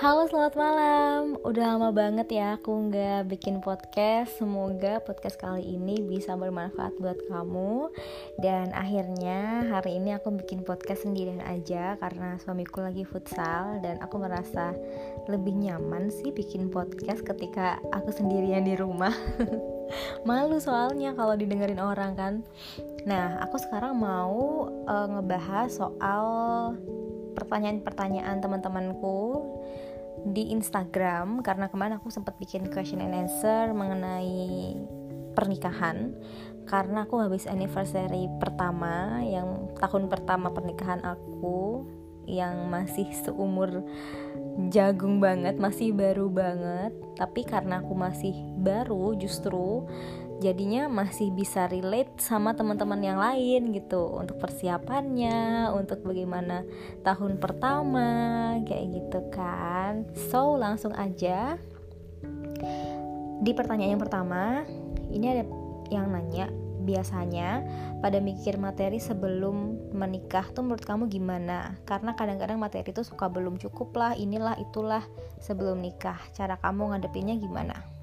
Halo selamat malam. Udah lama banget ya aku nggak bikin podcast. Semoga podcast kali ini bisa bermanfaat buat kamu. Dan akhirnya hari ini aku bikin podcast sendirian aja Karena suamiku lagi futsal Dan aku merasa lebih nyaman sih bikin podcast ketika aku sendirian di rumah. Malu soalnya kalau didengerin orang kan. Nah aku sekarang mau uh, ngebahas soal pertanyaan-pertanyaan teman-temanku di Instagram karena kemarin aku sempat bikin question and answer mengenai pernikahan karena aku habis anniversary pertama yang tahun pertama pernikahan aku yang masih seumur jagung banget, masih baru banget. Tapi karena aku masih baru justru jadinya masih bisa relate sama teman-teman yang lain gitu untuk persiapannya untuk bagaimana tahun pertama kayak gitu kan so langsung aja di pertanyaan yang pertama ini ada yang nanya biasanya pada mikir materi sebelum menikah tuh menurut kamu gimana? Karena kadang-kadang materi itu suka belum cukup lah, inilah itulah sebelum nikah. Cara kamu ngadepinnya gimana?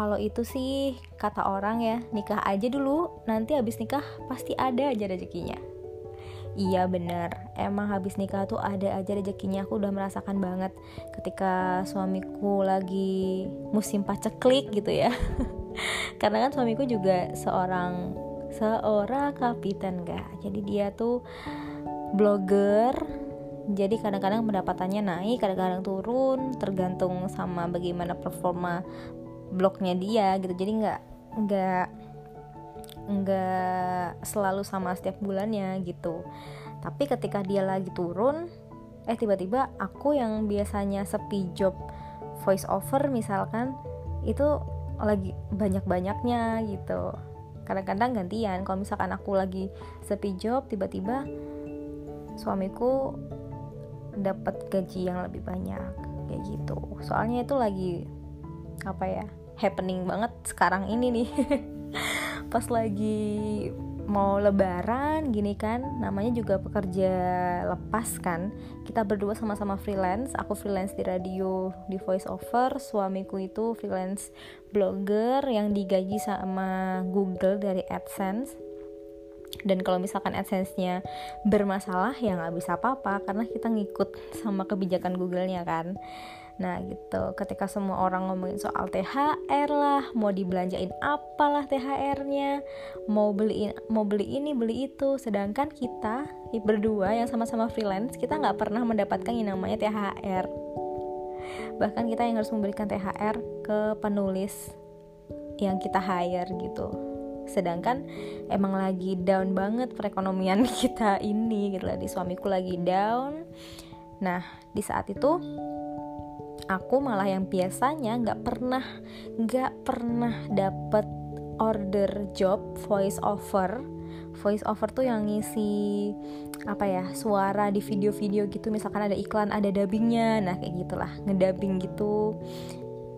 Kalau itu sih kata orang ya nikah aja dulu nanti habis nikah pasti ada aja rezekinya. Iya bener. Emang habis nikah tuh ada aja rezekinya. Aku udah merasakan banget ketika suamiku lagi musim paceklik gitu ya. Karena kan suamiku juga seorang seorang kapiten gak jadi dia tuh blogger. Jadi kadang-kadang pendapatannya naik kadang-kadang turun tergantung sama bagaimana performa blognya dia gitu. Jadi nggak nggak nggak selalu sama setiap bulannya gitu. Tapi ketika dia lagi turun eh tiba-tiba aku yang biasanya sepi job voice over misalkan itu lagi banyak-banyaknya gitu. Kadang-kadang gantian. Kalau misalkan aku lagi sepi job tiba-tiba suamiku dapat gaji yang lebih banyak. Kayak gitu. Soalnya itu lagi apa ya happening banget sekarang ini nih. Pas lagi mau lebaran gini kan namanya juga pekerja lepas kan. Kita berdua sama-sama freelance aku freelance di radio di voice over suamiku itu freelance blogger yang digaji sama Google dari AdSense. Dan kalau misalkan AdSense-nya bermasalah ya nggak bisa apa-apa karena kita ngikut sama kebijakan Google-nya kan Nah gitu, ketika semua orang ngomongin soal THR lah, mau dibelanjain apalah THR-nya, mau beli mau beli ini beli itu, sedangkan kita berdua yang sama-sama freelance kita nggak pernah mendapatkan yang namanya THR. Bahkan kita yang harus memberikan THR ke penulis yang kita hire gitu. Sedangkan emang lagi down banget perekonomian kita ini gitu lah, di suamiku lagi down. Nah di saat itu aku malah yang biasanya nggak pernah nggak pernah dapet order job voice over. Voice over tuh yang ngisi apa ya suara di video-video gitu. Misalkan ada iklan ada dubbingnya. Nah kayak gitulah ngedubbing gitu.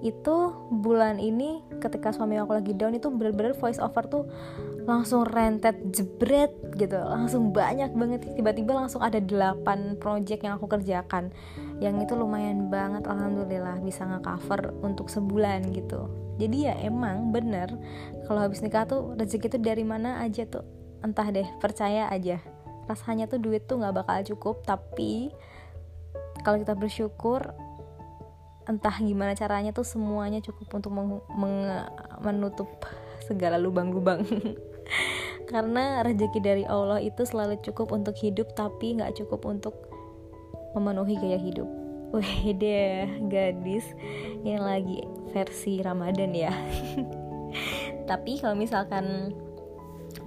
Itu bulan ini ketika suami aku lagi down itu bener-bener voice over tuh langsung rentet jebret gitu. Langsung banyak banget. Tiba-tiba langsung ada 8 project yang aku kerjakan. Yang itu lumayan banget alhamdulillah bisa nge-cover untuk sebulan gitu. Jadi ya emang bener kalau habis nikah tuh rezeki tuh dari mana aja tuh? Entah deh percaya aja. Rasanya tuh duit tuh nggak bakal cukup tapi kalau kita bersyukur entah gimana caranya tuh semuanya cukup untuk meng- menutup segala lubang-lubang karena rezeki dari Allah itu selalu cukup untuk hidup tapi nggak cukup untuk memenuhi gaya hidup. Wih deh gadis. Yang lagi versi Ramadan ya. Tapi kalau misalkan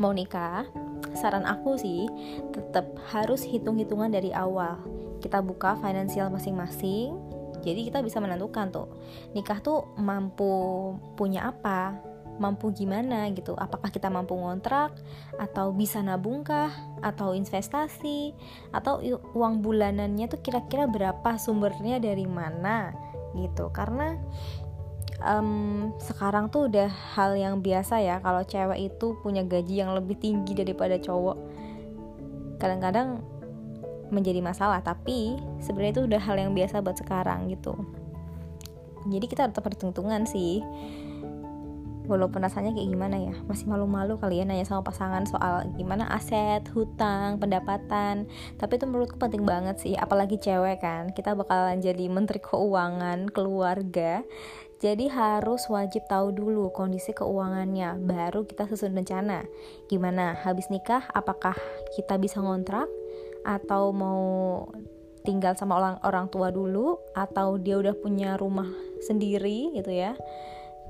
mau nikah saran aku sih tetap harus hitung-hitungan dari awal. Kita buka finansial masing-masing jadi kita bisa menentukan tuh nikah tuh mampu punya apa mampu gimana gitu? Apakah kita mampu ngontrak atau bisa nabungkah atau investasi atau uang bulanannya tuh kira-kira berapa sumbernya dari mana gitu? Karena um, sekarang tuh udah hal yang biasa ya kalau cewek itu punya gaji yang lebih tinggi daripada cowok kadang-kadang menjadi masalah. Tapi sebenarnya itu udah hal yang biasa buat sekarang gitu. Jadi kita tetap perhitungan sih walaupun rasanya kayak gimana ya masih malu-malu kali ya nanya sama pasangan soal gimana aset hutang pendapatan. Tapi itu menurutku penting banget sih apalagi cewek kan. Kita bakalan jadi menteri keuangan keluarga. Jadi harus wajib tahu dulu kondisi keuangannya baru kita susun rencana. Gimana habis nikah apakah kita bisa ngontrak? Atau mau tinggal sama orang orang tua dulu? Atau dia udah punya rumah sendiri gitu ya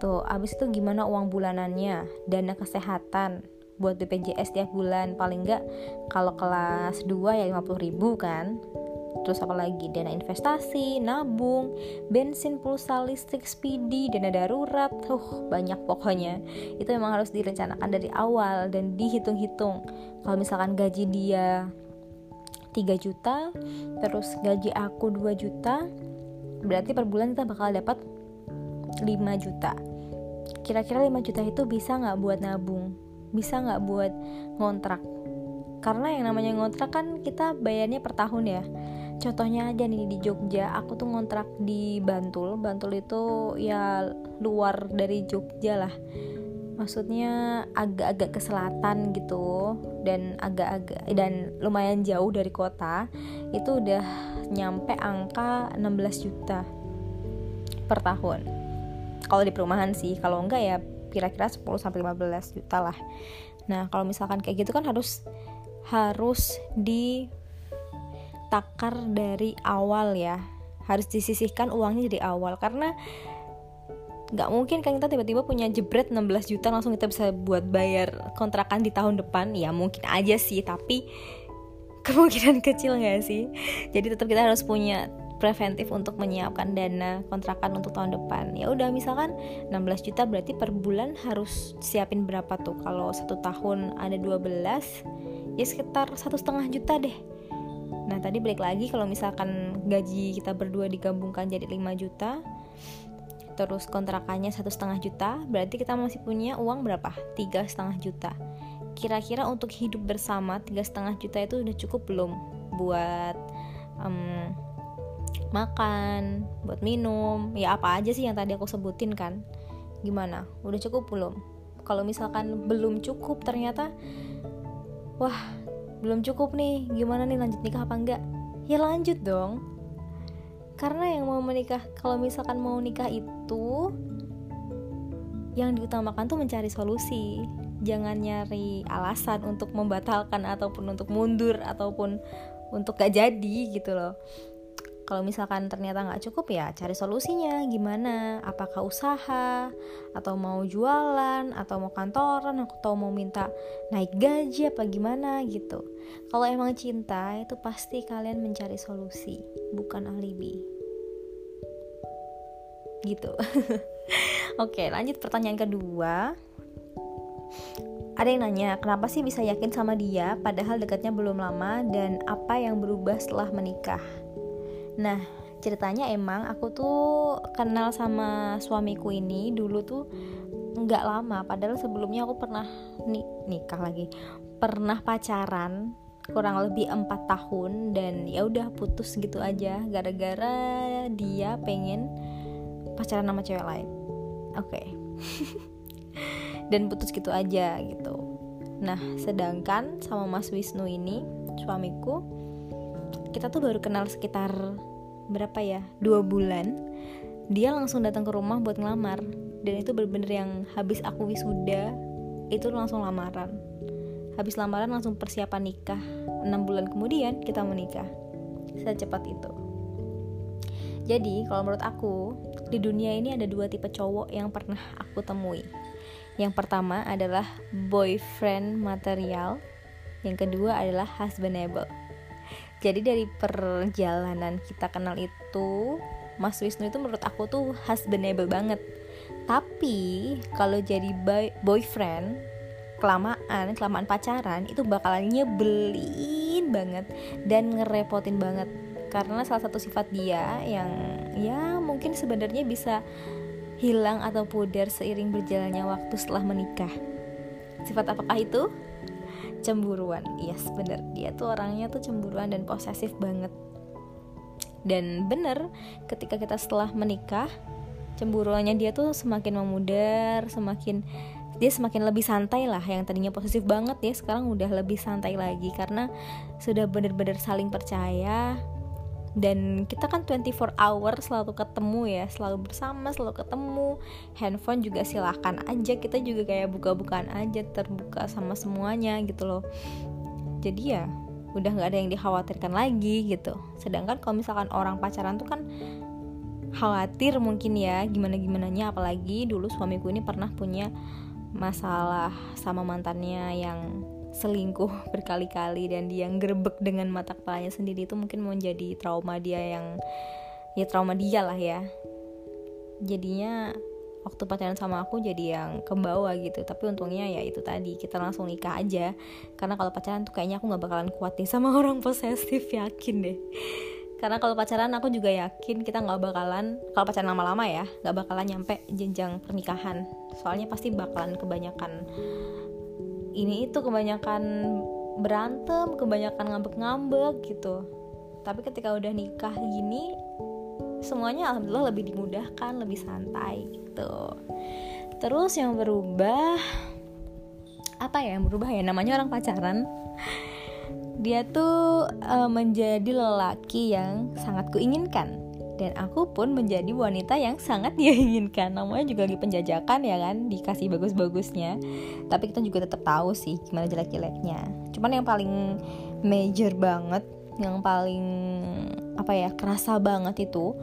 Tuh, abis itu gimana uang bulanannya, dana kesehatan buat BPJS tiap bulan. Paling enggak kalau kelas 2 ya 50 ribu kan. Terus apa lagi? Dana investasi nabung bensin pulsa listrik speedy dana darurat. Uh banyak pokoknya. Itu memang harus direncanakan dari awal dan dihitung-hitung. Kalau misalkan gaji dia 3 juta terus gaji aku 2 juta berarti per bulan kita bakal dapat 5 juta. Kira-kira 5 juta itu bisa nggak buat nabung? Bisa nggak buat ngontrak? Karena yang namanya ngontrak kan kita bayarnya per tahun ya. Contohnya aja nih di Jogja aku tuh ngontrak di Bantul. Bantul itu ya luar dari Jogja lah. Maksudnya agak-agak ke selatan gitu dan agak-agak dan lumayan jauh dari kota itu udah nyampe angka 16 juta per tahun kalau di perumahan sih kalau enggak ya kira-kira 10 sampai 15 juta lah. Nah kalau misalkan kayak gitu kan harus harus ditakar dari awal ya. Harus disisihkan uangnya dari awal karena nggak mungkin kan kita tiba-tiba punya jebret 16 juta langsung kita bisa buat bayar kontrakan di tahun depan. Ya mungkin aja sih tapi kemungkinan kecil nggak sih? Jadi tetap kita harus punya preventif untuk menyiapkan dana kontrakan untuk tahun depan. Ya udah misalkan 16 juta berarti per bulan harus siapin berapa tuh? Kalau satu tahun ada 12 ya sekitar satu setengah juta deh. Nah tadi balik lagi kalau misalkan gaji kita berdua digabungkan jadi 5 juta terus kontrakannya satu setengah juta berarti kita masih punya uang berapa? Tiga setengah juta. Kira-kira untuk hidup bersama tiga setengah juta itu udah cukup belum buat um, makan, buat minum, ya apa aja sih yang tadi aku sebutin kan. Gimana? Udah cukup belum? Kalau misalkan belum cukup ternyata wah, belum cukup nih. Gimana nih lanjut nikah apa enggak? Ya lanjut dong. Karena yang mau menikah, kalau misalkan mau nikah itu yang diutamakan tuh mencari solusi. Jangan nyari alasan untuk membatalkan ataupun untuk mundur ataupun untuk gak jadi gitu loh kalau misalkan ternyata nggak cukup ya cari solusinya. Gimana? Apakah usaha? Atau mau jualan? Atau mau kantoran? Atau mau minta naik gaji apa gimana gitu. Kalau emang cinta itu pasti kalian mencari solusi bukan alibi. Gitu. Oke lanjut pertanyaan kedua. Ada yang nanya, kenapa sih bisa yakin sama dia padahal dekatnya belum lama dan apa yang berubah setelah menikah? Nah, ceritanya emang aku tuh kenal sama suamiku ini dulu tuh nggak lama. Padahal sebelumnya aku pernah nik nikah lagi. Pernah pacaran kurang lebih empat tahun dan ya udah putus gitu aja gara-gara dia pengen pacaran sama cewek lain. Oke. Okay. dan putus gitu aja gitu. Nah sedangkan sama Mas Wisnu ini suamiku kita tuh baru kenal sekitar berapa ya? Dua bulan. Dia langsung datang ke rumah buat ngelamar. Dan itu bener-bener yang habis aku wisuda itu langsung lamaran. Habis lamaran langsung persiapan nikah. Enam bulan kemudian kita menikah secepat itu. Jadi kalau menurut aku di dunia ini ada dua tipe cowok yang pernah aku temui. Yang pertama adalah boyfriend material. Yang kedua adalah husbandable jadi dari perjalanan kita kenal itu Mas Wisnu itu menurut aku tuh husbandable banget. Tapi kalau jadi boy boyfriend kelamaan kelamaan pacaran itu bakalan nyebelin banget dan ngerepotin banget. Karena salah satu sifat dia yang ya mungkin sebenarnya bisa hilang atau pudar seiring berjalannya waktu setelah menikah. Sifat apakah itu kecemburuan yes bener. Dia tuh orangnya tuh cemburuan dan posesif banget. Dan bener ketika kita setelah menikah cemburuannya dia tuh semakin memudar semakin dia semakin lebih santai lah yang tadinya posesif banget ya sekarang udah lebih santai lagi. Karena sudah bener-bener saling percaya dan kita kan 24 hour selalu ketemu ya selalu bersama selalu ketemu. Handphone juga silahkan aja kita juga kayak buka-bukaan aja terbuka sama semuanya gitu loh. Jadi ya udah nggak ada yang dikhawatirkan lagi gitu. Sedangkan kalau misalkan orang pacaran tuh kan khawatir mungkin ya gimana gimana nya apalagi dulu suamiku ini pernah punya masalah sama mantannya yang selingkuh berkali-kali dan dia gerbek dengan mata kepalanya sendiri itu mungkin menjadi trauma dia yang ya trauma dia lah ya. Jadinya waktu pacaran sama aku jadi yang ke bawah gitu. Tapi untungnya ya itu tadi kita langsung nikah aja. Karena kalau pacaran tuh kayaknya aku nggak bakalan kuat nih sama orang posesif yakin deh. Karena kalau pacaran aku juga yakin kita nggak bakalan kalau pacaran lama-lama ya nggak bakalan nyampe jenjang pernikahan. Soalnya pasti bakalan kebanyakan ini itu kebanyakan berantem kebanyakan ngambek-ngambek gitu. Tapi ketika udah nikah gini semuanya alhamdulillah lebih dimudahkan lebih santai gitu. Terus yang berubah apa ya yang berubah ya? Namanya orang pacaran. Dia tuh uh, menjadi lelaki yang sangat kuinginkan dan aku pun menjadi wanita yang sangat dia inginkan namanya juga lagi penjajakan ya kan dikasih bagus-bagusnya. Tapi kita juga tetap tahu sih gimana jelek-jeleknya. Cuman yang paling major banget yang paling apa ya kerasa banget itu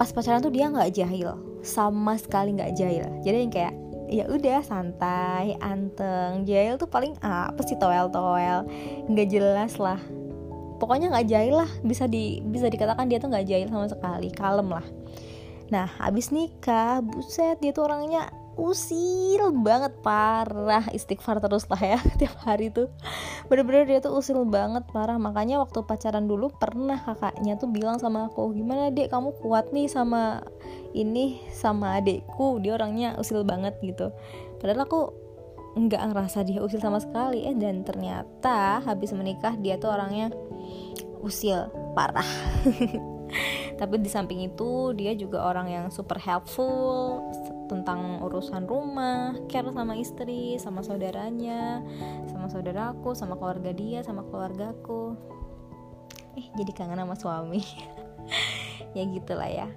pas pacaran tuh dia nggak jahil. Sama sekali nggak jahil. Jadi yang kayak ya udah santai anteng. Jahil tuh paling apa sih toel toel nggak jelas lah pokoknya nggak jahil lah bisa di bisa dikatakan dia tuh nggak jahil sama sekali kalem lah. Nah abis nikah buset dia tuh orangnya usil banget parah. Istighfar terus lah ya tiap hari tuh. Bener-bener dia tuh usil banget parah. Makanya waktu pacaran dulu pernah kakaknya tuh bilang sama aku gimana dek? Kamu kuat nih sama ini sama adekku. Dia orangnya usil banget gitu. Padahal aku nggak ngerasa dia usil sama sekali. Eh dan ternyata habis menikah dia tuh orangnya usil parah. Tapi di samping itu dia juga orang yang super helpful tentang urusan rumah care sama istri sama saudaranya sama saudaraku sama keluarga dia sama keluargaku eh jadi kangen sama suami. Ya gitulah ya.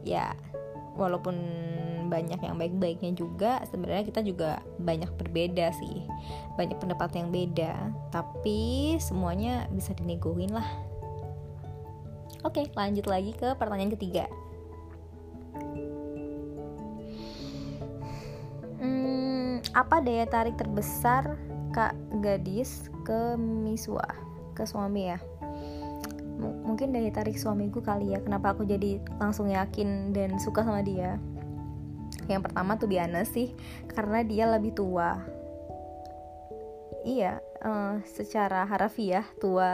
Ya walaupun banyak yang baik-baiknya juga sebenarnya kita juga banyak berbeda sih. Banyak pendapat yang beda tapi semuanya bisa dinegoin lah. Oke lanjut lagi ke pertanyaan ketiga. Hmm, apa daya tarik terbesar kak gadis ke Miswa ke suami ya mungkin daya tarik suamiku kali ya kenapa aku jadi langsung yakin dan suka sama dia. Yang pertama tuh biasa sih karena dia lebih tua. Iya uh, secara harafiah tua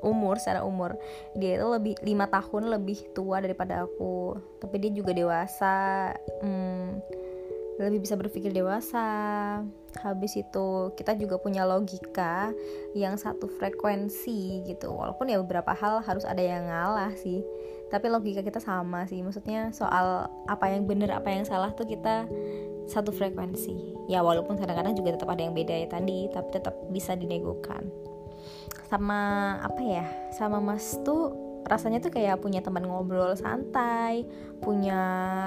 umur secara umur dia itu lebih lima tahun lebih tua daripada aku. Tapi dia juga dewasa hmm, lebih bisa berpikir dewasa habis itu kita juga punya logika yang satu frekuensi gitu. Walaupun ya beberapa hal harus ada yang ngalah sih. Tapi logika kita sama sih. Maksudnya soal apa yang benar apa yang salah tuh kita satu frekuensi. Ya walaupun kadang-kadang juga tetap ada yang beda ya tadi tapi tetap bisa dinegokan. Sama apa ya? Sama mas tuh rasanya tuh kayak punya teman ngobrol santai punya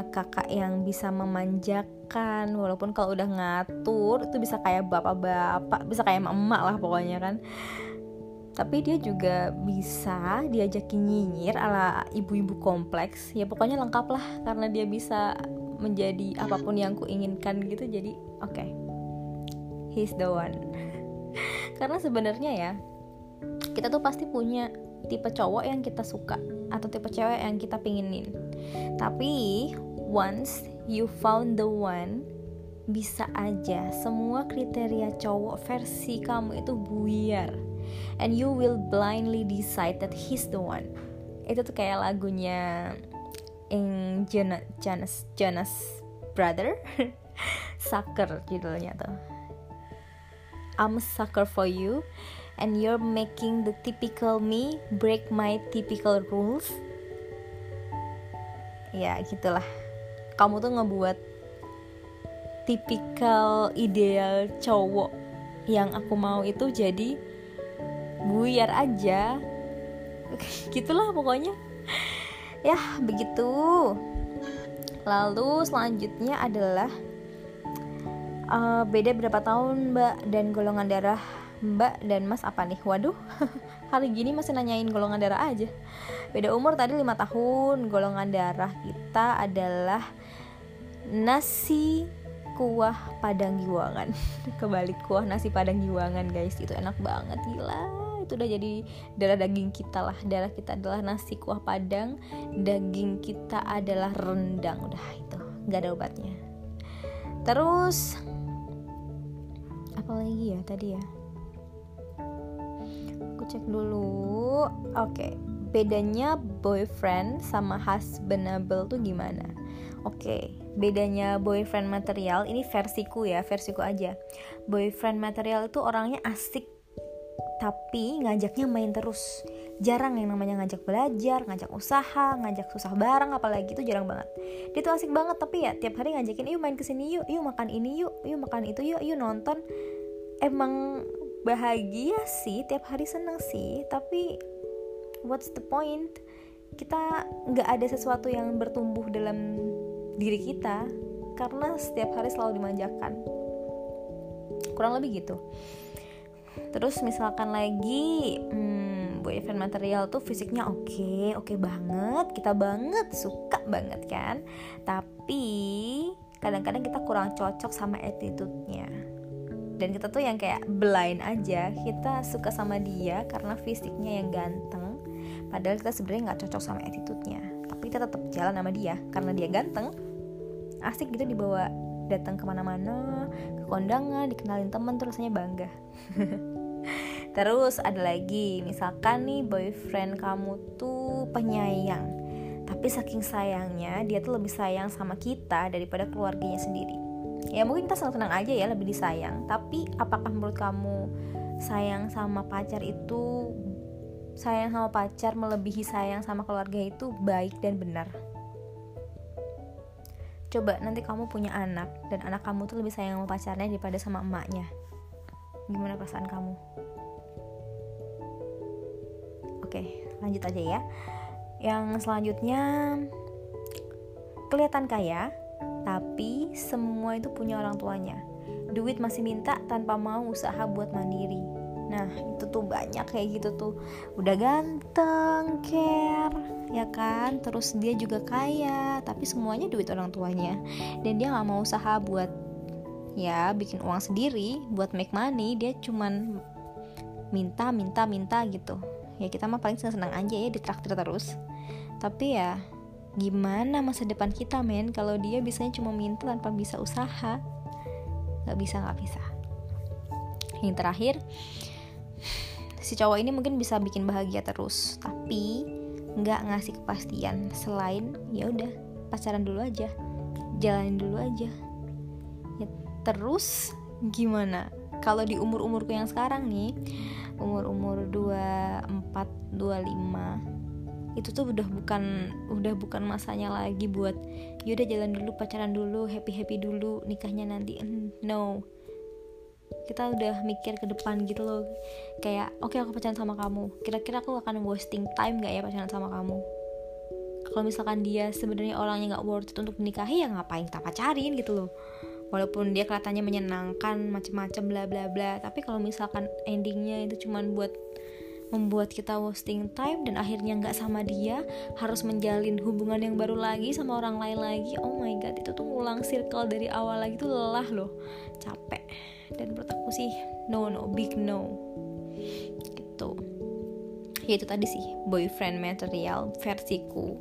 kakak yang bisa memanjakan walaupun kalau udah ngatur itu bisa kayak bapak-bapak bisa kayak emak-emak lah pokoknya kan. Tapi dia juga bisa diajakin nyinyir ala ibu-ibu kompleks. Ya pokoknya lengkap lah karena dia bisa menjadi apa pun yang kuinginkan gitu jadi oke. Okay. he's the one. Karena sebenarnya ya kita tuh pasti punya tipe cowok yang kita suka atau tipe cewek yang kita pinginin. Tapi once you found the one bisa aja semua kriteria cowok versi kamu itu buyar. And you will blindly decide that he's the one. Itu tuh kayak lagunya yang Jonas Jonas Jonas Brother. Sucker judulnya tuh. I'm a sucker for you and you're making the typical me break my typical rules. Ya gitulah. Kamu tuh ngebuat tipikal ideal cowok yang aku mau itu jadi buyar aja. Gitulah pokoknya. Ya begitu. Lalu selanjutnya adalah uh, beda berapa tahun mbak dan golongan darah mbak dan mas apa nih? Waduh hari gini masih nanyain golongan darah aja. Beda umur tadi lima tahun. Golongan darah kita adalah nasi kuah padang giwangan. Kebalik kuah nasi padang giwangan guys. Itu enak banget gila. Itu udah jadi darah daging kita lah. Darah kita adalah nasi kuah padang. Daging kita adalah rendang. Udah itu. Nggak ada obatnya. Terus apa lagi ya tadi ya aku cek dulu. Oke okay. bedanya boyfriend sama husbandable tuh gimana? Oke okay bedanya boyfriend material ini versiku ya versiku aja. Boyfriend material itu orangnya asik tapi ngajaknya main terus. Jarang yang namanya ngajak belajar ngajak usaha ngajak susah bareng apalagi itu jarang banget. Dia tuh asik banget tapi ya tiap hari ngajakin yuk main ke sini yuk yuk makan ini yuk yuk makan itu yuk yuk nonton. Emang bahagia sih tiap hari seneng sih. Tapi what's the point? Kita nggak ada sesuatu yang bertumbuh dalam diri kita karena setiap hari selalu dimanjakan. Kurang lebih gitu. Terus misalkan lagi hmm, boyfriend material tuh fisiknya oke okay, oke okay banget. Kita banget suka banget kan? Tapi kadang-kadang kita kurang cocok sama attitude-nya dan kita tuh yang kayak blind aja. Kita suka sama dia karena fisiknya yang ganteng. Padahal kita sebenarnya nggak cocok sama attitude-nya. Tapi kita tetap jalan sama dia. Karena dia ganteng asik gitu dibawa datang ke mana-mana ke kondangan dikenalin temen terus rasanya bangga. Terus ada lagi misalkan nih boyfriend kamu tuh penyayang. Tapi saking sayangnya dia tuh lebih sayang sama kita daripada keluarganya sendiri ya mungkin kita senang-senang aja ya lebih disayang. Tapi apakah menurut kamu sayang sama pacar itu sayang sama pacar melebihi sayang sama keluarga itu baik dan benar? Coba nanti kamu punya anak dan anak kamu tuh lebih sayang sama pacarnya daripada sama emaknya. Gimana perasaan kamu? Oke lanjut aja ya. Yang selanjutnya kelihatan kaya tapi semua itu punya orang tuanya. Duit masih minta tanpa mau usaha buat mandiri. Nah itu tuh banyak kayak gitu tuh. Udah ganteng, care Ya kan? Terus dia juga kaya Tapi semuanya duit orang tuanya. Dan dia gak mau usaha buat Ya bikin uang sendiri Buat make money. Dia cuman minta, minta, minta gitu. Ya kita mah paling seneng-seneng aja ya Ditraktir terus. Tapi ya gimana masa depan kita men? Kalau dia bisanya cuma minta tanpa bisa usaha. Gak bisa, gak bisa. Yang terakhir si cowok ini mungkin bisa bikin bahagia terus tapi nggak ngasih kepastian. Selain ya udah pacaran dulu aja. Jalanin dulu aja. Ya terus gimana? Kalau di umur umurku yang sekarang nih umur umur 24 25 itu tuh udah bukan udah bukan masanya lagi buat yaudah jalan dulu pacaran dulu happy happy dulu nikahnya nanti. No. Kita udah mikir ke depan gitu loh. Kayak oke okay, aku pacaran sama kamu. Kira-kira aku akan wasting time gak ya pacaran sama kamu? Kalau misalkan dia sebenarnya orangnya nggak worth it untuk menikahi ya ngapain kita pacarin gitu loh. Walaupun dia kelihatannya menyenangkan macem-macem bla bla bla tapi kalau misalkan endingnya itu cuman buat membuat kita wasting time dan akhirnya nggak sama dia harus menjalin hubungan yang baru lagi sama orang lain lagi. Oh my god itu tuh ngulang circle dari awal lagi tuh lelah loh. Capek. Dan menurut aku sih no no big no. Gitu. Ya itu tadi sih boyfriend material versiku.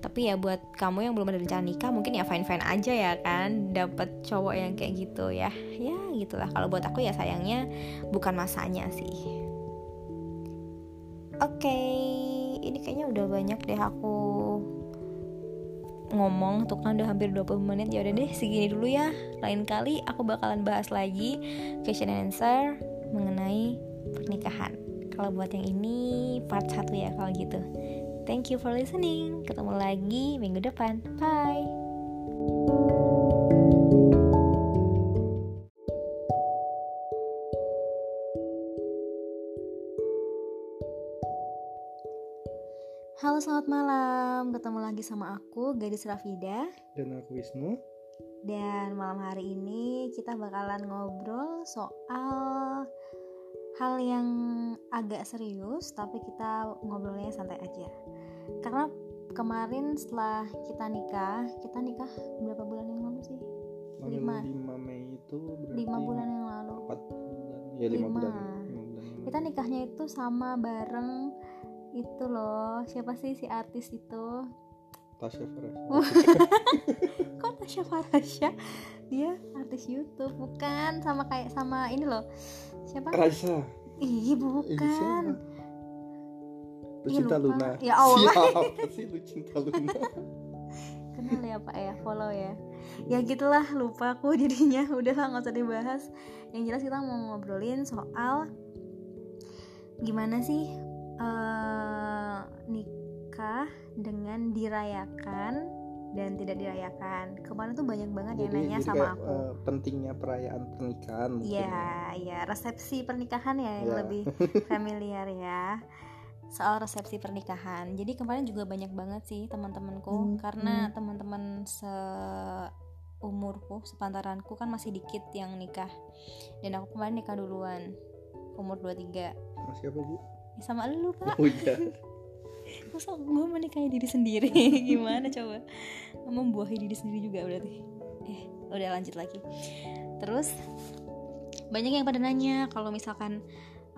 Tapi ya buat kamu yang belum ada rencana nikah mungkin ya fine fine aja ya kan dapat cowok yang kayak gitu ya. Ya gitulah. Kalau buat aku ya sayangnya bukan masanya sih oke okay, ini kayaknya udah banyak deh aku ngomong tuh kan udah hampir 20 menit ya udah deh segini dulu ya lain kali aku bakalan bahas lagi question and answer mengenai pernikahan. Kalau buat yang ini part 1 ya kalau gitu. Thank you for listening. Ketemu lagi minggu depan. Bye. Selamat malam, ketemu lagi sama aku Gadis Rafida. Dan aku Wisnu. Dan malam hari ini kita bakalan ngobrol soal hal yang agak serius Tapi kita ngobrolnya santai aja. Karena kemarin setelah kita nikah Kita nikah berapa bulan yang lalu sih? Lima. 5 Mei itu berarti 5 bulan yang lalu. 4 bulan. Ya 5 Lima. bulan, Lima bulan yang Kita nikahnya itu sama bareng itu loh Siapa sih si artis itu? Tasya Farah kok Tasya Farasya dia artis YouTube bukan? Sama kayak sama ini loh. Siapa? Raisa. Ih Eh, bukan. Lucinta. Luna. Ya Allah. Siapa sih Lucinta Luna? Kenal ya pak ya? Follow ya? Ya gitulah lupa aku jadinya. Udahlah nggak usah dibahas. Yang jelas kita mau ngobrolin soal gimana sih eh, nikah dengan dirayakan dan tidak dirayakan kemarin tuh banyak banget yang nanya jadi sama kayak, aku eh, Pentingnya perayaan pernikahan mungkin ya. Iya, iya resepsi pernikahan ya yang Ya. lebih familiar ya. Soal resepsi pernikahan. Jadi kemarin juga banyak banget sih teman-temanku Hmm, karena teman-teman seumurku, sepantaranku kan masih dikit yang nikah. Dan aku kemarin nikah duluan. Umur 23. Sama siapa bu? Ya, sama lu, Kak. Oh iya. Masa gue menikahi diri sendiri? Gimana coba? Membuahi diri sendiri juga berarti. Eh udah lanjut lagi. Terus Banyak yang pada nanya Kalau misalkan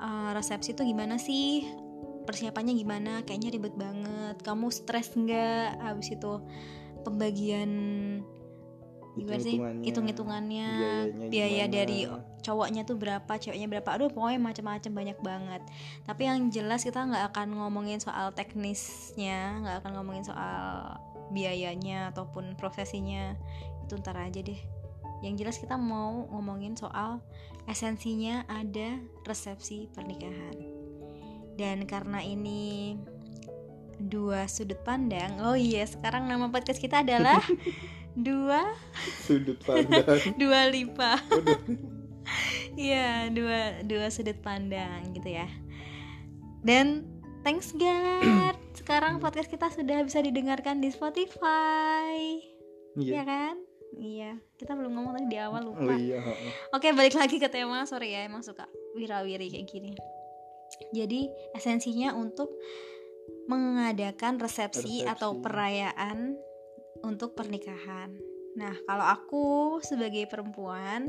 eh, Resepsi itu gimana sih? Persiapannya gimana? Kayaknya ribet banget. Kamu stres nggak? Habis itu Pembagian Gimana sih? Hitung-hitungannya, Hitung-hitungannya biayanya Biaya dari cowoknya tuh berapa, ceweknya berapa. Aduh, pokoknya macam-macam banyak banget. Tapi yang jelas kita nggak akan ngomongin soal teknisnya, nggak akan ngomongin soal biayanya ataupun prosesinya. Itu ntar aja deh. Yang jelas kita mau ngomongin soal esensinya ada resepsi pernikahan. Dan karena ini dua sudut pandang. Oh iya, sekarang nama podcast kita adalah dua Sudut pandang dua lipa. Iya, dua dua sudut pandang gitu ya. Dan thanks God, sekarang podcast kita sudah bisa didengarkan di Spotify. Iya Iya kan? Iya, kita belum ngomong tadi di awal lupa. Oh iya. Oke, balik lagi ke tema. Sorry ya, emang suka wirawiri kayak gini. Jadi, esensinya untuk mengadakan resepsi, Resepsi. atau perayaan untuk pernikahan. Nah, kalau aku sebagai perempuan,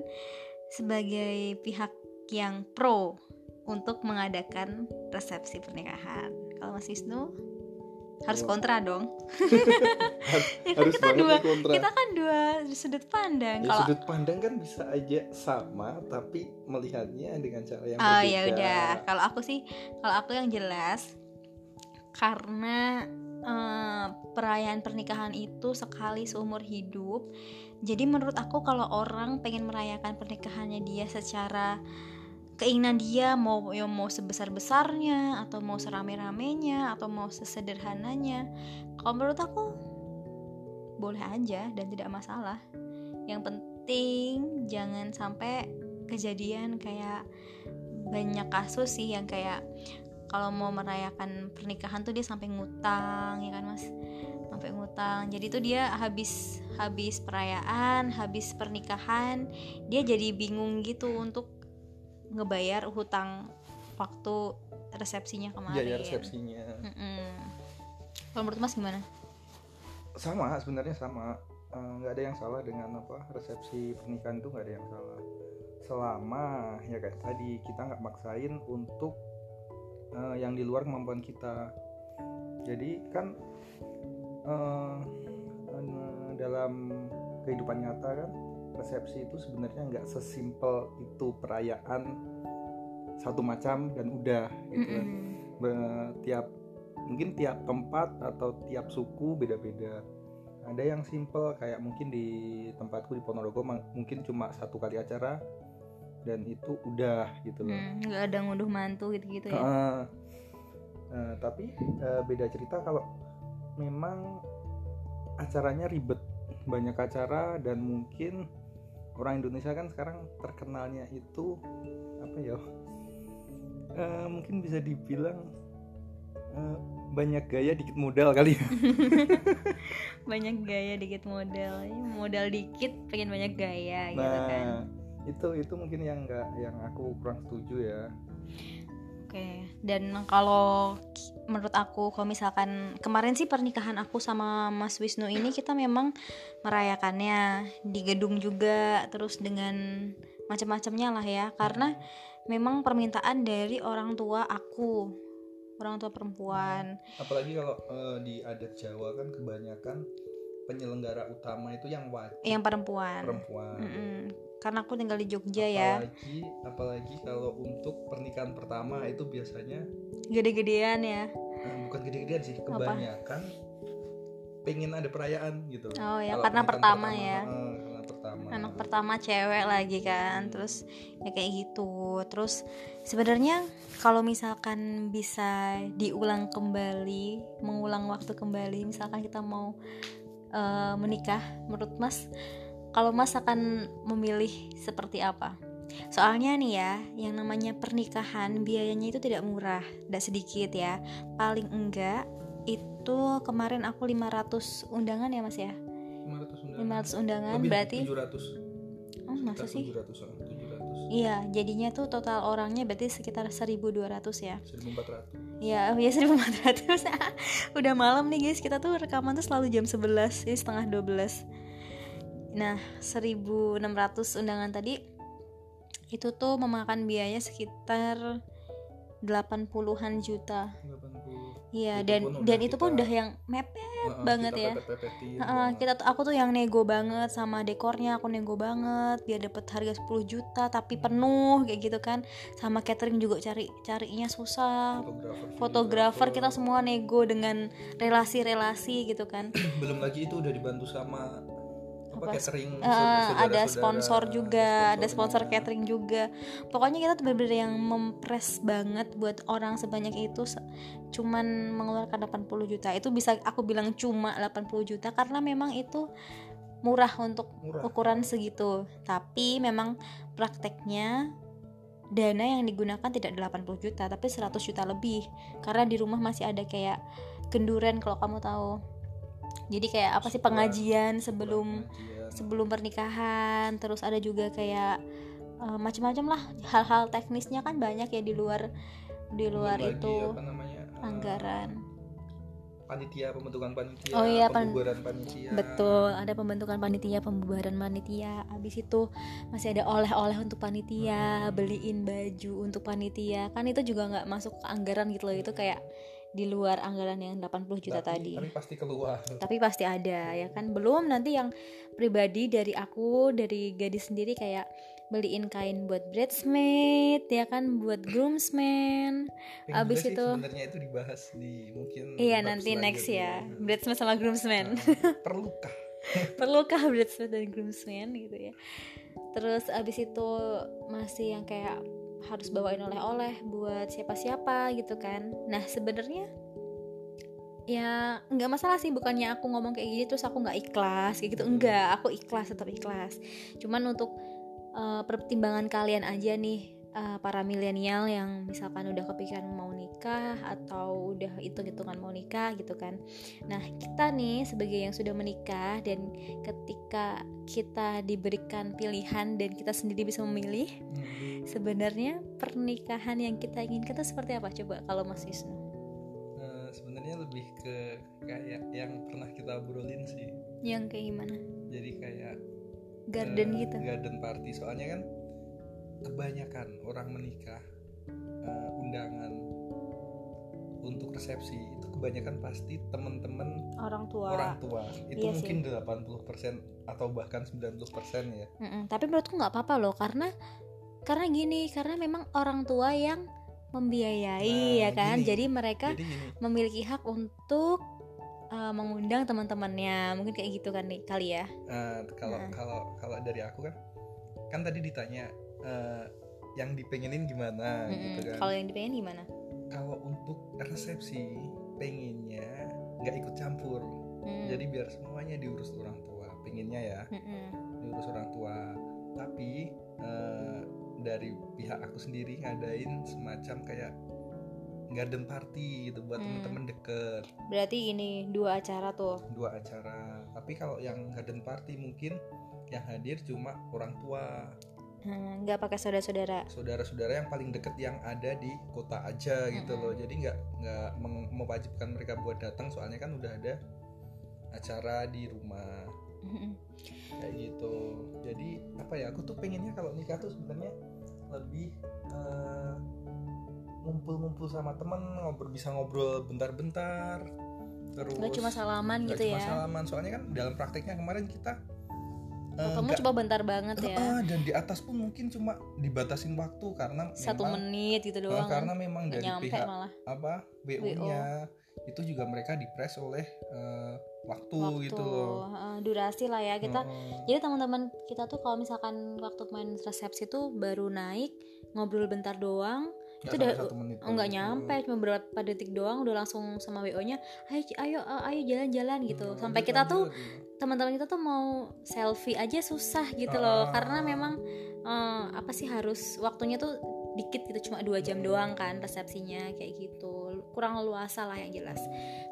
sebagai pihak yang pro untuk mengadakan resepsi pernikahan. Kalau Mas Wisnu harus kontra dong. Ya kan Harus kita banget dua, kontra. kita kan dua sudut pandang. Ya, Kalau sudut pandang kan bisa aja sama tapi melihatnya dengan cara yang Oh berbeda. ya udah, kalau aku sih, kalau aku yang jelas karena eh, perayaan pernikahan itu sekali seumur hidup. Jadi menurut aku kalau orang pengen merayakan pernikahannya dia secara keinginan dia mau ya mau sebesar besarnya atau mau serame ramenya atau mau sesederhananya, kalau menurut aku boleh aja dan tidak masalah. Yang penting jangan sampai kejadian kayak banyak kasus sih yang kayak kalau mau merayakan pernikahan tuh dia sampai ngutang ya kan mas sampai ngutang. Jadi tuh dia habis habis perayaan habis pernikahan dia jadi bingung gitu untuk ngebayar hutang waktu resepsinya kemarin. Biaya resepsinya. Mm-mm. kalau menurut mas gimana? Sama sebenarnya sama. Eh, nggak ada yang salah dengan apa resepsi pernikahan itu nggak ada yang salah. Selama ya kayak tadi kita nggak maksain untuk eh, yang di luar kemampuan kita. Jadi kan eh, dalam kehidupan nyata kan resepsi itu sebenarnya nggak sesimpel itu perayaan satu macam dan udah gitu kan Mm-mm. Be- tiap mungkin tiap tempat atau tiap suku beda-beda ada yang simple kayak mungkin di tempatku di Ponorogo mungkin cuma satu kali acara dan itu udah gitu loh Hmm, nggak ada ngunduh mantu gitu-gitu ya Heeh. Nah, tapi eh, beda cerita kalau memang acaranya ribet. Banyak acara dan mungkin orang Indonesia kan sekarang terkenalnya itu apa ya Eh, mungkin bisa dibilang eh, banyak gaya dikit modal kali ya. Banyak gaya dikit modal. Ya, modal dikit pengen banyak gaya gitu nah kan. itu itu mungkin yang enggak yang aku kurang setuju ya. Oke, dan kalau menurut aku kalau misalkan kemarin sih pernikahan aku sama Mas Wisnu ini kita memang merayakannya di gedung juga terus dengan macam-macamnya lah ya. Karena memang permintaan dari orang tua aku orang tua perempuan. Apalagi kalau eh, di adat Jawa kan kebanyakan penyelenggara utama itu yang wajib. Yang perempuan. Perempuan. Mm-mm. Karena aku tinggal di Jogja ya. Apalagi apalagi kalau untuk pernikahan pertama itu biasanya gede-gedean ya. Eh, bukan gede-gedean sih kebanyakan pengen ada perayaan gitu. Oh ya, Kalau karena pernikahan pertama ya. eh, karena pertama. Anak pertama cewek lagi kan terus ya kayak gitu. Terus sebenarnya kalau misalkan bisa diulang kembali mengulang waktu kembali misalkan kita mau eh, menikah menurut mas kalau mas akan memilih seperti apa? Soalnya nih ya yang namanya pernikahan biayanya itu tidak murah tidak sedikit ya. Paling enggak itu kemarin aku 500 undangan ya mas ya? 500 undangan. 500 undangan Lebih, berarti 700 oh masa sih? 700 ah, 700 Iya, jadinya tuh total orangnya berarti sekitar 1200 ya. 1400 Iya, ya 1400. Udah malam nih guys, kita tuh rekaman tuh selalu jam 11, jadi setengah 12. Nah, 1600 undangan tadi itu tuh memakan biaya sekitar 80-an juta. 80 Iya, dan pun dan itu pun udah yang mepet Heeh, banget kita ya. banget. kita tuh aku tuh yang nego banget sama dekornya aku nego banget biar dapet harga 10 juta tapi penuh kayak gitu kan sama catering juga cari carinya susah fotografer fotografer kita semua nego dengan relasi-relasi gitu kan belum lagi itu udah dibantu sama apa, catering Eh, saudara-saudara, ada sponsor juga ada sponsor catering juga. Pokoknya kita tuh bener-bener yang mempres banget buat orang sebanyak itu cuman mengeluarkan 80 juta. Itu bisa aku bilang cuma 80 juta karena memang itu murah untuk murah. ukuran segitu. Tapi memang prakteknya dana yang digunakan tidak 80 juta tapi 100 juta lebih. Karena di rumah masih ada kayak genduren kalau kamu tahu jadi kayak apa sih pengajian sebelum Pengajian. sebelum pernikahan terus ada juga kayak eh, macam-macam lah hal-hal teknisnya kan banyak ya di luar di luar lagi itu apa namanya eh, anggaran panitia pembentukan panitia Oh iya, pan- pembubaran panitia Betul, ada pembentukan panitia, pembubaran panitia. Habis itu masih ada oleh-oleh untuk panitia, beliin baju untuk panitia. Kan itu juga nggak masuk ke anggaran gitu loh. Itu kayak di luar anggaran yang 80 juta tapi, tadi. tapi pasti keluar. Tapi pasti ada ya kan. Belum nanti yang pribadi dari aku, dari gadis sendiri kayak beliin kain buat bridesmaid ya kan? Buat groomsmen abis itu- sebenarnya itu dibahas di mungkin iya nanti next ya. bridesmaid sama groomsmen Nah, perlukah? Perlukah bridesmaid dan groomsmen gitu ya? Terus abis itu masih yang kayak harus bawain oleh-oleh buat siapa-siapa gitu kan. Nah sebenarnya ya nggak masalah sih bukannya aku ngomong kayak gini terus aku nggak ikhlas kayak gitu. Enggak aku ikhlas tetap ikhlas. Cuman untuk eh, pertimbangan kalian aja nih eh, para milenial yang misalkan udah kepikiran mau nikah atau udah hitung-hitungan mau nikah gitu kan. Nah kita nih sebagai yang sudah menikah dan ketika kita diberikan pilihan dan kita sendiri bisa memilih Hmm. sebenarnya pernikahan yang kita inginkan itu seperti apa? Coba kalau Mas Wisnu. Eh, sebenarnya lebih ke kayak yang pernah kita obrolin sih. Yang kayak gimana? Jadi kayak garden eh, gitu. garden party. Soalnya kan kebanyakan orang menikah eh, undangan untuk resepsi itu kebanyakan pasti teman-teman orang tua. orang tua. Itu Iya mungkin 80% atau bahkan 90% ya. Mm-mm, tapi menurutku nggak apa-apa loh karena karena gini karena memang orang tua yang membiayai Nah, ya kan? gini. jadi mereka jadi gini. memiliki hak untuk uh, mengundang teman-temannya. Mungkin kayak gitu kan nih kali ya? Eh, kalau Nah. kalau kalau dari aku kan kan tadi ditanya eh, yang dipengenin gimana Mm-mm. gitu kan kalau yang dipengen gimana kalau untuk resepsi pengennya nggak ikut campur Hmm. jadi biar semuanya diurus orang tua pengennya ya Mm-mm. diurus orang tua tapi eh, dari pihak aku sendiri ngadain semacam kayak garden party gitu buat Hmm. temen-temen deket berarti ini dua acara tuh dua acara tapi kalau yang garden party mungkin yang hadir cuma orang tua Hmm, nggak pakai saudara-saudara. Saudara-saudara yang paling deket yang ada di kota aja gitu loh. Jadi nggak nggak mewajibkan mereka buat datang. Soalnya kan udah ada acara di rumah. Mm-mm. kayak gitu. Jadi apa ya aku tuh pengennya kalau nikah tuh sebenarnya lebih eh, ngumpul-ngumpul sama temen ngobrol bisa ngobrol bentar-bentar. Terus nggak cuma salaman nggak gitu cuma ya? salaman. Soalnya kan dalam prakteknya kemarin kita kamu coba bentar banget ya. Eh, dan di atas pun mungkin cuma dibatasin waktu karena satu memang, menit gitu doang karena memang dari nyampe pihak malah. apa WO-nya itu juga mereka dipres oleh eh, waktu, waktu. gitu loh. durasi lah ya kita. Heeh. jadi teman-teman kita tuh kalau misalkan waktu main resepsi tuh baru naik ngobrol bentar doang itu sampai udah- satu menit oh nggak nyampe cuma beberapa detik doang udah langsung sama wo nya ayo ayo eh, ayo jalan-jalan gitu Hmm, sampai kita tuh gitu. teman-teman kita tuh mau selfie aja susah gitu loh Ah. karena memang eh, apa sih harus waktunya tuh dikit gitu cuma dua jam Hmm. doang kan resepsinya kayak gitu kurang luasa lah yang jelas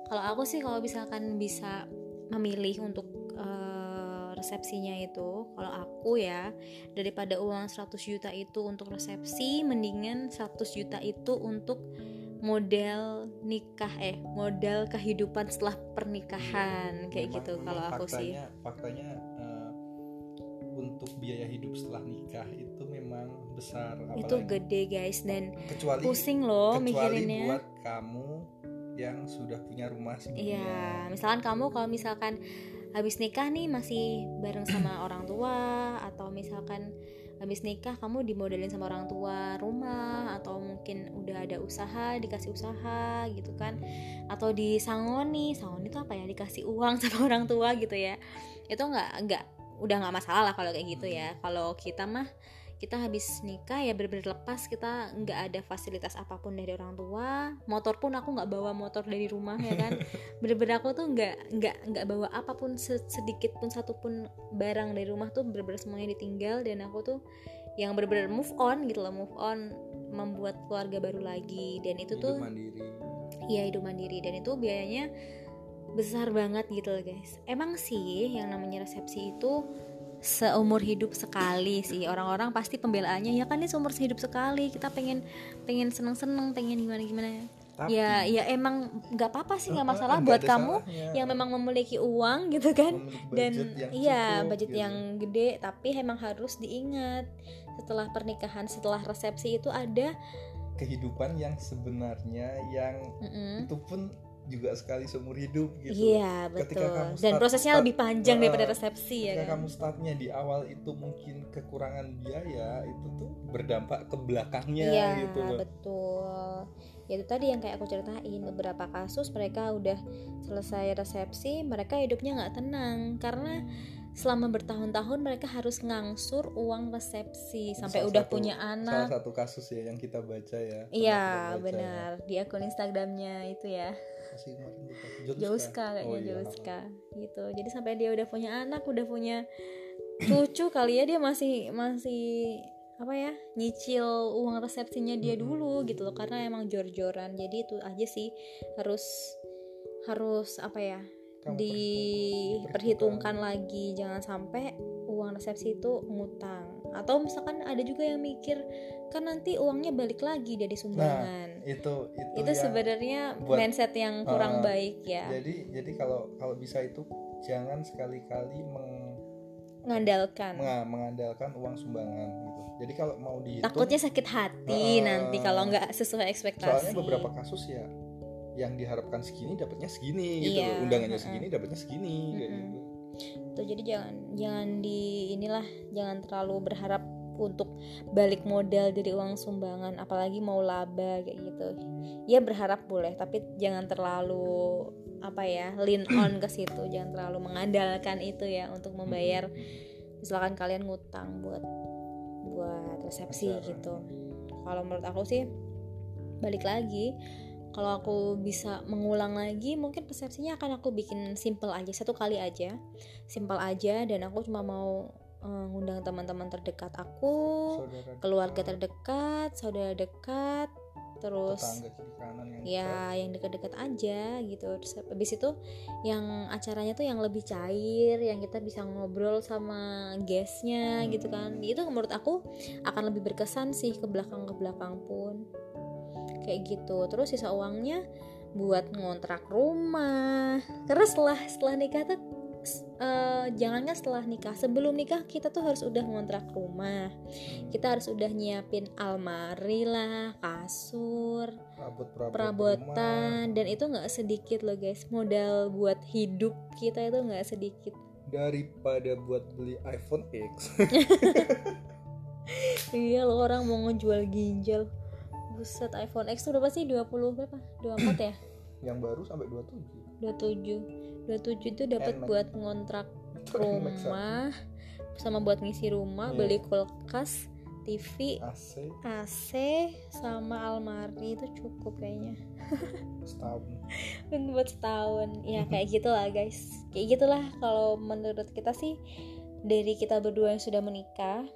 kalau aku sih kalau misalkan bisa memilih untuk resepsinya itu kalau aku ya daripada uang 100 juta itu untuk resepsi mendingan 100 juta itu untuk model nikah eh model kehidupan setelah pernikahan. Kayak Memang- gitu memang kalau aku sih. faktanya, faktanya eh, untuk biaya hidup setelah nikah itu memang besar itu apalagi gede guys dan kecuali pusing loh kecuali mikirinnya. buat kamu yang sudah punya rumah sendiri Iya, misalkan kamu kalau misalkan habis nikah nih masih bareng sama orang tua atau misalkan habis nikah kamu dimodelin sama orang tua rumah atau mungkin udah ada usaha dikasih usaha gitu kan. Atau disangoni sangoni itu apa ya? Dikasih uang sama orang tua gitu ya. Itu nggak nggak udah nggak masalah lah kalau kayak gitu ya. Kalau kita mah kita habis nikah ya bener-bener lepas kita nggak ada fasilitas apa pun dari orang tua motor pun aku nggak bawa motor dari rumah ya kan. Bener-bener aku tuh nggak nggak nggak bawa apa pun se- sedikit pun satu pun barang dari rumah tuh bener-bener semuanya ditinggal dan aku tuh yang bener-bener move on gitu loh move on membuat keluarga baru lagi. Dan itu hidup tuh mandiri. Iya hidup mandiri. Dan itu biayanya besar banget gitu loh guys. Emang sih yang namanya resepsi itu seumur hidup sekali sih. Orang-orang pasti pembelaannya ya kan ini seumur hidup sekali kita pengen pengen seneng-seneng pengen gimana gimana. Tapi, ya ya emang nggak apa-apa sih nggak masalah buat kamu salahnya. yang memang memiliki uang gitu kan. Dan iya budget gitu. yang gede tapi emang harus diingat setelah pernikahan setelah resepsi itu ada kehidupan yang sebenarnya yang mm-mm, itu pun juga sekali seumur hidup gitu Iya Ketika betul. kamu Dan start- prosesnya start- lebih panjang uh, daripada resepsi ya ketika kan. kamu startnya di awal itu mungkin kekurangan biaya itu tuh berdampak ke belakangnya Iya gitu loh betul. Ya itu tadi yang kayak aku ceritain beberapa kasus mereka udah selesai resepsi mereka hidupnya nggak tenang karena selama bertahun-tahun mereka harus ngangsur uang resepsi sampai salah udah satu- punya salah anak. satu kasus ya yang kita baca ya Iya baca benar di akun Instagramnya itu ya Masih kemarin lupa. Jauska kayaknya Oh, iya. Gitu. Jadi sampai dia udah punya anak, udah punya cucu kali ya dia masih masih apa ya nyicil uang resepsinya dia dulu gitu loh karena emang jor-joran jadi itu aja sih harus harus apa ya Kamu diperhitungkan lagi jangan sampai uang resepsi itu ngutang atau misalkan ada juga yang mikir kan nanti uangnya balik lagi dari sumbangan. itu itu, itu yang- sebenarnya buat- mindset yang kurang Ah, baik ya. jadi jadi kalau kalau bisa itu jangan sekali-kali meng, mengandalkan. Menga- mengandalkan uang sumbangan gitu. Jadi kalau mau dihitung takutnya sakit hati Ah, nanti kalau nggak sesuai ekspektasi. soalnya beberapa kasus ya yang diharapkan segini dapatnya segini gitu Iya, loh undangannya heeh. segini dapatnya segini kayak Mm-mm. gitu. Tuh jadi jangan jangan di inilah jangan terlalu berharap untuk balik modal dari uang sumbangan apalagi mau laba kayak gitu. Ya berharap boleh tapi jangan terlalu apa ya lean on ke situ. Jangan terlalu mengandalkan itu ya untuk membayar. Misalkan kalian ngutang buat buat resepsi Acara. gitu. Kalau menurut aku sih balik lagi kalau aku bisa mengulang lagi mungkin resepsinya akan aku bikin simple aja satu kali aja. Simple aja dan aku cuma mau eh, ngundang teman-teman terdekat aku saudara keluarga terdekat saudara dekat terus yang ya yang deket-deket aja gitu. Terus habis itu yang acaranya tuh yang lebih cair yang kita bisa ngobrol sama guestnya Hmm. gitu kan. Itu menurut aku akan lebih berkesan sih ke belakang ke belakang pun. Kayak gitu. Terus sisa uangnya buat ngontrak rumah. Karena setelah setelah nikah tuh eh, jangankan setelah nikah sebelum nikah kita tuh harus udah ngontrak rumah. Kita harus udah nyiapin almari lah kasur perabot perabot perabotan dan itu nggak sedikit loh guys. Modal buat hidup kita itu nggak sedikit. Daripada buat beli iPhone X. Iya loh orang mau ngejual ginjal. Buset iPhone X tuh berapa sih 20 berapa? 24 ya? Yang baru sampai 27 27 27 itu dapat buat ngontrak rumah sama buat ngisi rumah Iya. beli kulkas TV AC AC sama almari itu cukup kayaknya. Setahun. Buat setahun. Ya kayak gitulah guys. Kayak gitulah kalau menurut kita sih dari kita berdua yang sudah menikah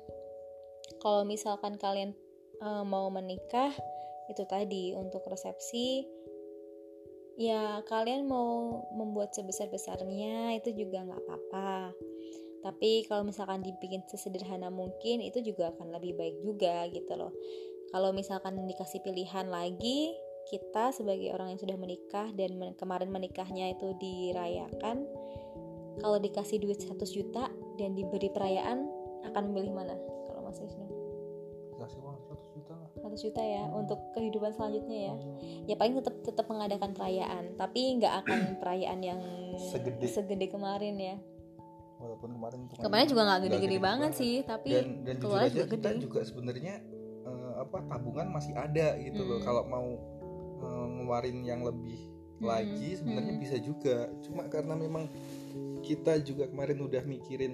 kalau misalkan kalian eh, mau menikah itu tadi untuk resepsi ya kalian mau membuat sebesar besarnya itu juga nggak apa-apa. Tapi kalau misalkan dibikin sesederhana mungkin itu juga akan lebih baik juga gitu loh. Kalau misalkan dikasih pilihan lagi kita sebagai orang yang sudah menikah dan men- kemarin menikahnya itu dirayakan kalau dikasih duit 100 juta dan diberi perayaan akan memilih mana? Kalau Mas Wisnu 100 juta ya untuk kehidupan selanjutnya ya Hmm. ya paling tetap tetap mengadakan perayaan tapi nggak akan perayaan yang Segede. segede kemarin ya walaupun kemarin kemarin juga nggak gede-gede banget sih tapi dan dan jujur keluar aja juga kita gede juga sebenarnya eh, apa tabungan masih ada gitu loh Mm. kalau mau eh, ngeluarin yang lebih Mm, lagi sebenarnya mm. bisa juga cuma karena memang kita juga kemarin udah mikirin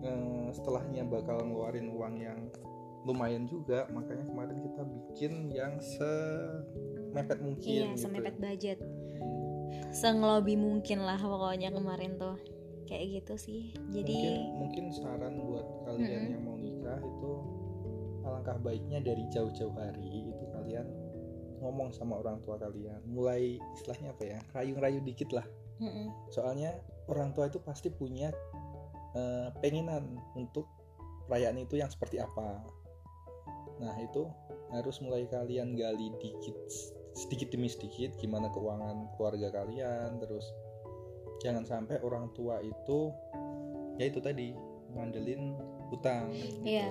eh, setelahnya bakal ngeluarin uang yang lumayan juga. Makanya kemarin kita bikin yang semepet mungkin iya gitu. semepet budget. Sengelobi mungkin lah pokoknya kemarin tuh. Kayak gitu sih. Jadi mungkin mungkin saran buat kalian Mm-mm. yang mau nikah itu alangkah baiknya dari jauh-jauh hari itu kalian ngomong sama orang tua kalian. Mulai istilahnya apa ya? Rayu-rayu dikit lah. Mm-mm. soalnya orang tua itu pasti punya eh, pengenan untuk perayaan itu yang seperti apa nah itu harus mulai kalian gali dikit sedikit demi sedikit gimana keuangan keluarga kalian terus jangan sampai orang tua itu ya itu tadi ngandelin hutang gitu. Iya.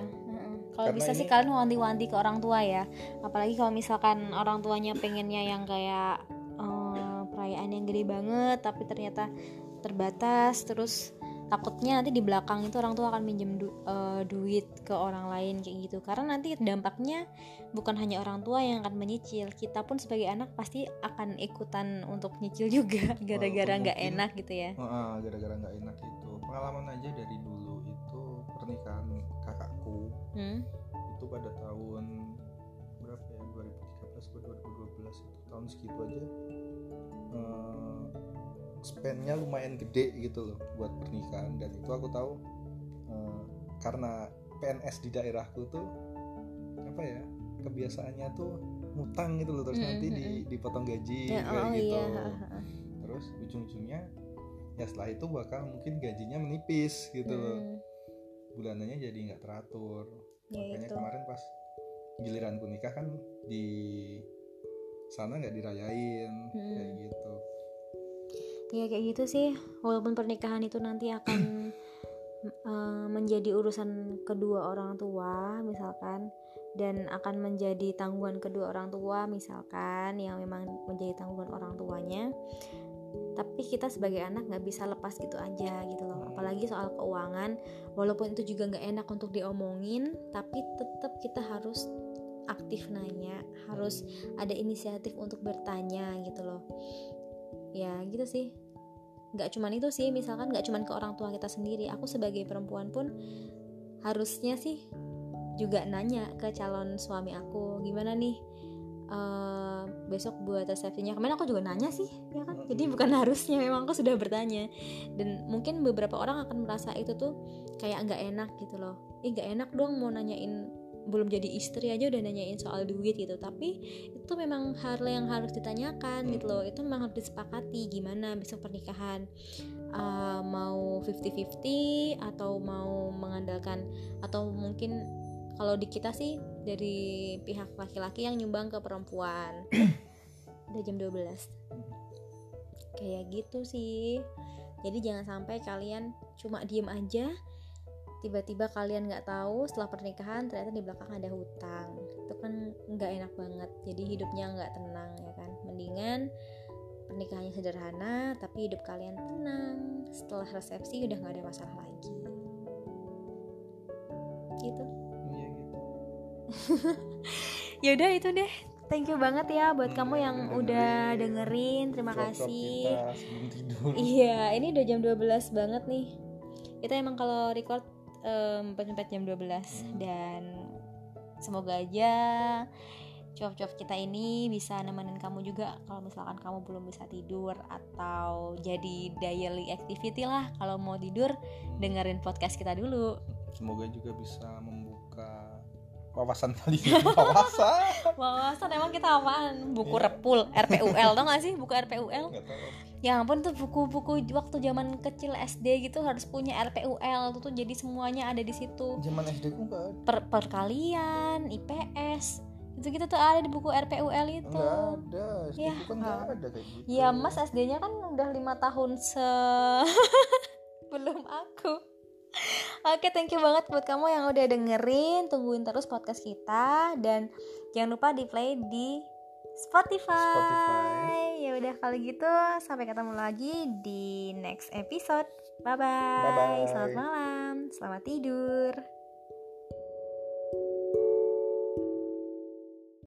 Kalau bisa sih ini- kalian wanti-wanti ke orang tua ya. Apalagi kalau misalkan orang tuanya pengennya yang kayak eh, perayaan yang gede banget, tapi ternyata terbatas, terus takutnya nanti di belakang itu orang tua akan minjem du- eh, duit ke orang lain kayak gitu. Karena nanti dampaknya bukan hanya orang tua yang akan menyicil, kita pun sebagai anak pasti akan ikutan untuk nyicil juga gara-gara nggak mungkin- enak gitu ya. Gara-gara nggak enak itu pengalaman aja dari dulu itu pernikahan kakakku Hmm? itu pada tahun berapa ya 2013 atau 2012 itu tahun segitu aja spendnya lumayan gede gitu loh buat pernikahan. Dan itu aku tahu eh, karena PNS di daerahku tuh apa ya kebiasaannya tuh ngutang gitu loh. Terus Mm, nanti mm, di, dipotong gaji Ya, kayak oh gitu. iya. terus ujung-ujungnya ya setelah itu bakal mungkin gajinya menipis gitu loh. Hmm, bulanannya jadi nggak teratur. Ya makanya itu. kemarin pas giliranku nikah kan di sana nggak dirayain Hmm. kayak gitu Ya kayak gitu sih, walaupun pernikahan itu nanti akan eh, menjadi urusan kedua orang tua misalkan dan akan menjadi tanggungan kedua orang tua misalkan yang memang menjadi tanggungan orang tuanya. Tapi kita sebagai anak nggak bisa lepas gitu aja gitu loh. Apalagi soal keuangan walaupun itu juga nggak enak untuk diomongin tapi tetap kita harus aktif nanya harus ada inisiatif untuk bertanya gitu loh ya gitu sih. Nggak cuman itu sih misalkan nggak cuman ke orang tua kita sendiri aku sebagai perempuan pun harusnya sih juga nanya ke calon suami aku gimana nih uh, besok buat resepsinya? Kemarin aku juga nanya sih ya kan? Jadi bukan harusnya memang aku sudah bertanya. Dan mungkin beberapa orang akan merasa itu tuh kayak nggak enak gitu loh. Ih nggak enak dong mau nanyain belum jadi istri aja udah nanyain soal duit gitu. Tapi itu memang hal yang harus ditanyakan gitu loh. Itu memang harus disepakati gimana besok pernikahan uh, mau 50-50 atau mau mengandalkan atau mungkin kalau di kita sih dari pihak laki-laki yang nyumbang ke perempuan. Udah jam 12 kayak gitu sih. Jadi jangan sampai kalian cuma diem aja tiba-tiba kalian nggak tahu setelah pernikahan ternyata di belakang ada hutang. Itu kan nggak enak banget. Jadi hidupnya nggak tenang ya kan? Mendingan pernikahannya sederhana tapi hidup kalian tenang. Setelah resepsi udah nggak ada masalah lagi. Gitu. Ya udah itu deh. Thank you banget ya buat hmm, kamu yang dengerin, udah dengerin. Terima kasih. iya ini udah jam 12 banget nih. Kita emang kalau record um, jam 12 hmm. dan semoga aja cuap-cuap kita ini bisa nemenin kamu juga kalau misalkan kamu belum bisa tidur atau jadi daily activity lah kalau mau tidur dengerin podcast kita dulu. Semoga juga bisa membuka wawasan tadi wawasan. Wawasan emang kita apaan? Buku yeah. repul RPUL tau gak sih? Buku RPUL ya ampun tuh buku-buku waktu zaman kecil SD gitu harus punya RPUL tuh, tuh jadi semuanya ada di situ zaman SD ku per perkalian IPS itu kita tuh ada di buku RPUL itu nggak ada SD ya. kan ada kayak gitu ya mas SD-nya kan udah lima tahun se belum aku Oke, thank you banget buat kamu yang udah dengerin. Tungguin terus podcast kita dan jangan lupa di play di Spotify. Spotify. Ya udah kalau gitu sampai ketemu lagi di next episode. Bye bye. Bye bye. Selamat malam. Selamat tidur.